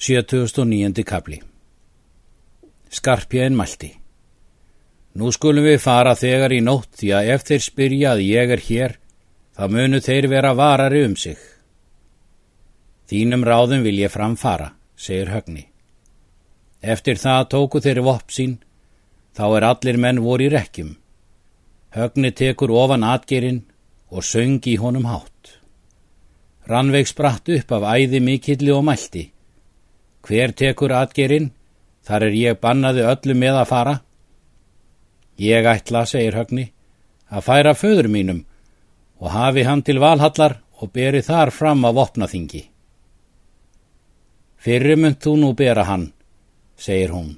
79. kapli Skarpjæðin mælti Nú skulum við fara þegar í nótt því að ef þeir spyrja að ég er hér, þá munu þeir vera varari um sig. Þínum ráðum vil ég framfara, segir Högni. Eftir það tóku þeir vopp sín, þá er allir menn voru í rekkjum. Högni tekur ofan atgerinn og söngi í honum hátt. Rannveig spratt upp af æði mikilli og mælti. Hver tekur atgerinn? Þar er ég bannaði öllu með að fara. Ég ætla, segir Högni, að færa föður mínum og hafi hann til valhallar og beri þar fram af opnaþingi. Fyrirmund þú nú bera hann, segir hún,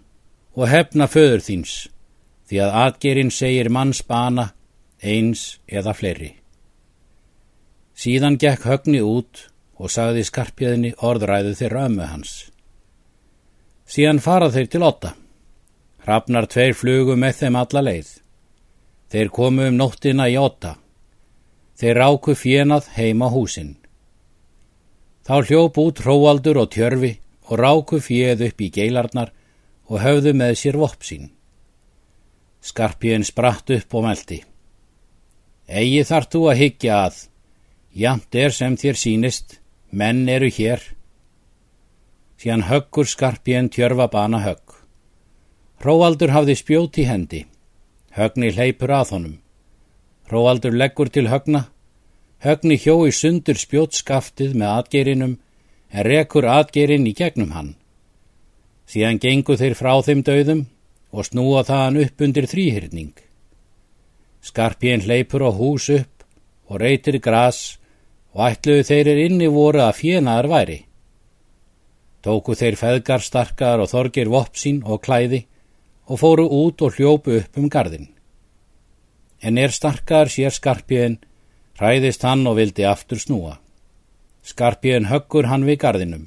og hefna föður þíns, því að atgerinn segir manns bana, eins eða fleiri. Síðan gekk Högni út og sagði skarpjöðinni orðræðu þeirra ömmu hans. Síðan farað þeir til otta. Hrafnar tveir flugu með þeim alla leið. Þeir komu um nóttina í otta. Þeir ráku fjenað heima húsinn. Þá hljóp út hróaldur og tjörfi og ráku fjeð upp í geilarnar og höfðu með sér vopsín. Skarpjön spratt upp og meldi. Egi þart þú að higgja að, jamt er sem þér sínist, menn eru hér, síðan höggur skarpjén tjörfa bana högg. Hróaldur hafði spjót í hendi. Högni hleypur að honum. Hróaldur leggur til högna. Högni hjói sundur spjót skaftið með atgerinum en rekur atgerin í gegnum hann. Síðan gengu þeir frá þeim döðum og snúa þaðan upp undir þrýhyrning. Skarpjén hleypur á hús upp og reytir gras og ætluðu þeir er inni voru að fjenaðar væri. Tóku þeir feðgar starkar og þorgir vopsín og klæði og fóru út og hljópu upp um gardin. En er starkar sér skarpiðin, hræðist hann og vildi aftur snúa. Skarpiðin höggur hann við gardinum.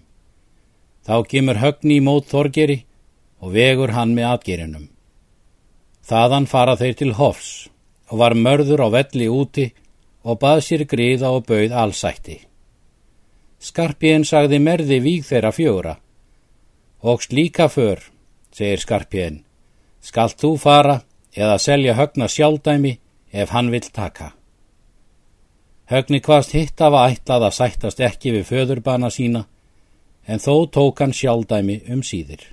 Þá kemur högni í mót þorgeri og vegur hann með atgerinum. Þaðan fara þeir til hofs og var mörður á velli úti og bað sér gríða og bauð allsætti. Skarpjén sagði merði víg þeirra fjóra. Og slíka för, segir Skarpjén, skalt þú fara eða selja högna sjálfdæmi ef hann vill taka. Högni hvast hitt af að ætlað að sættast ekki við föðurbana sína, en þó tók hann sjálfdæmi um síðir.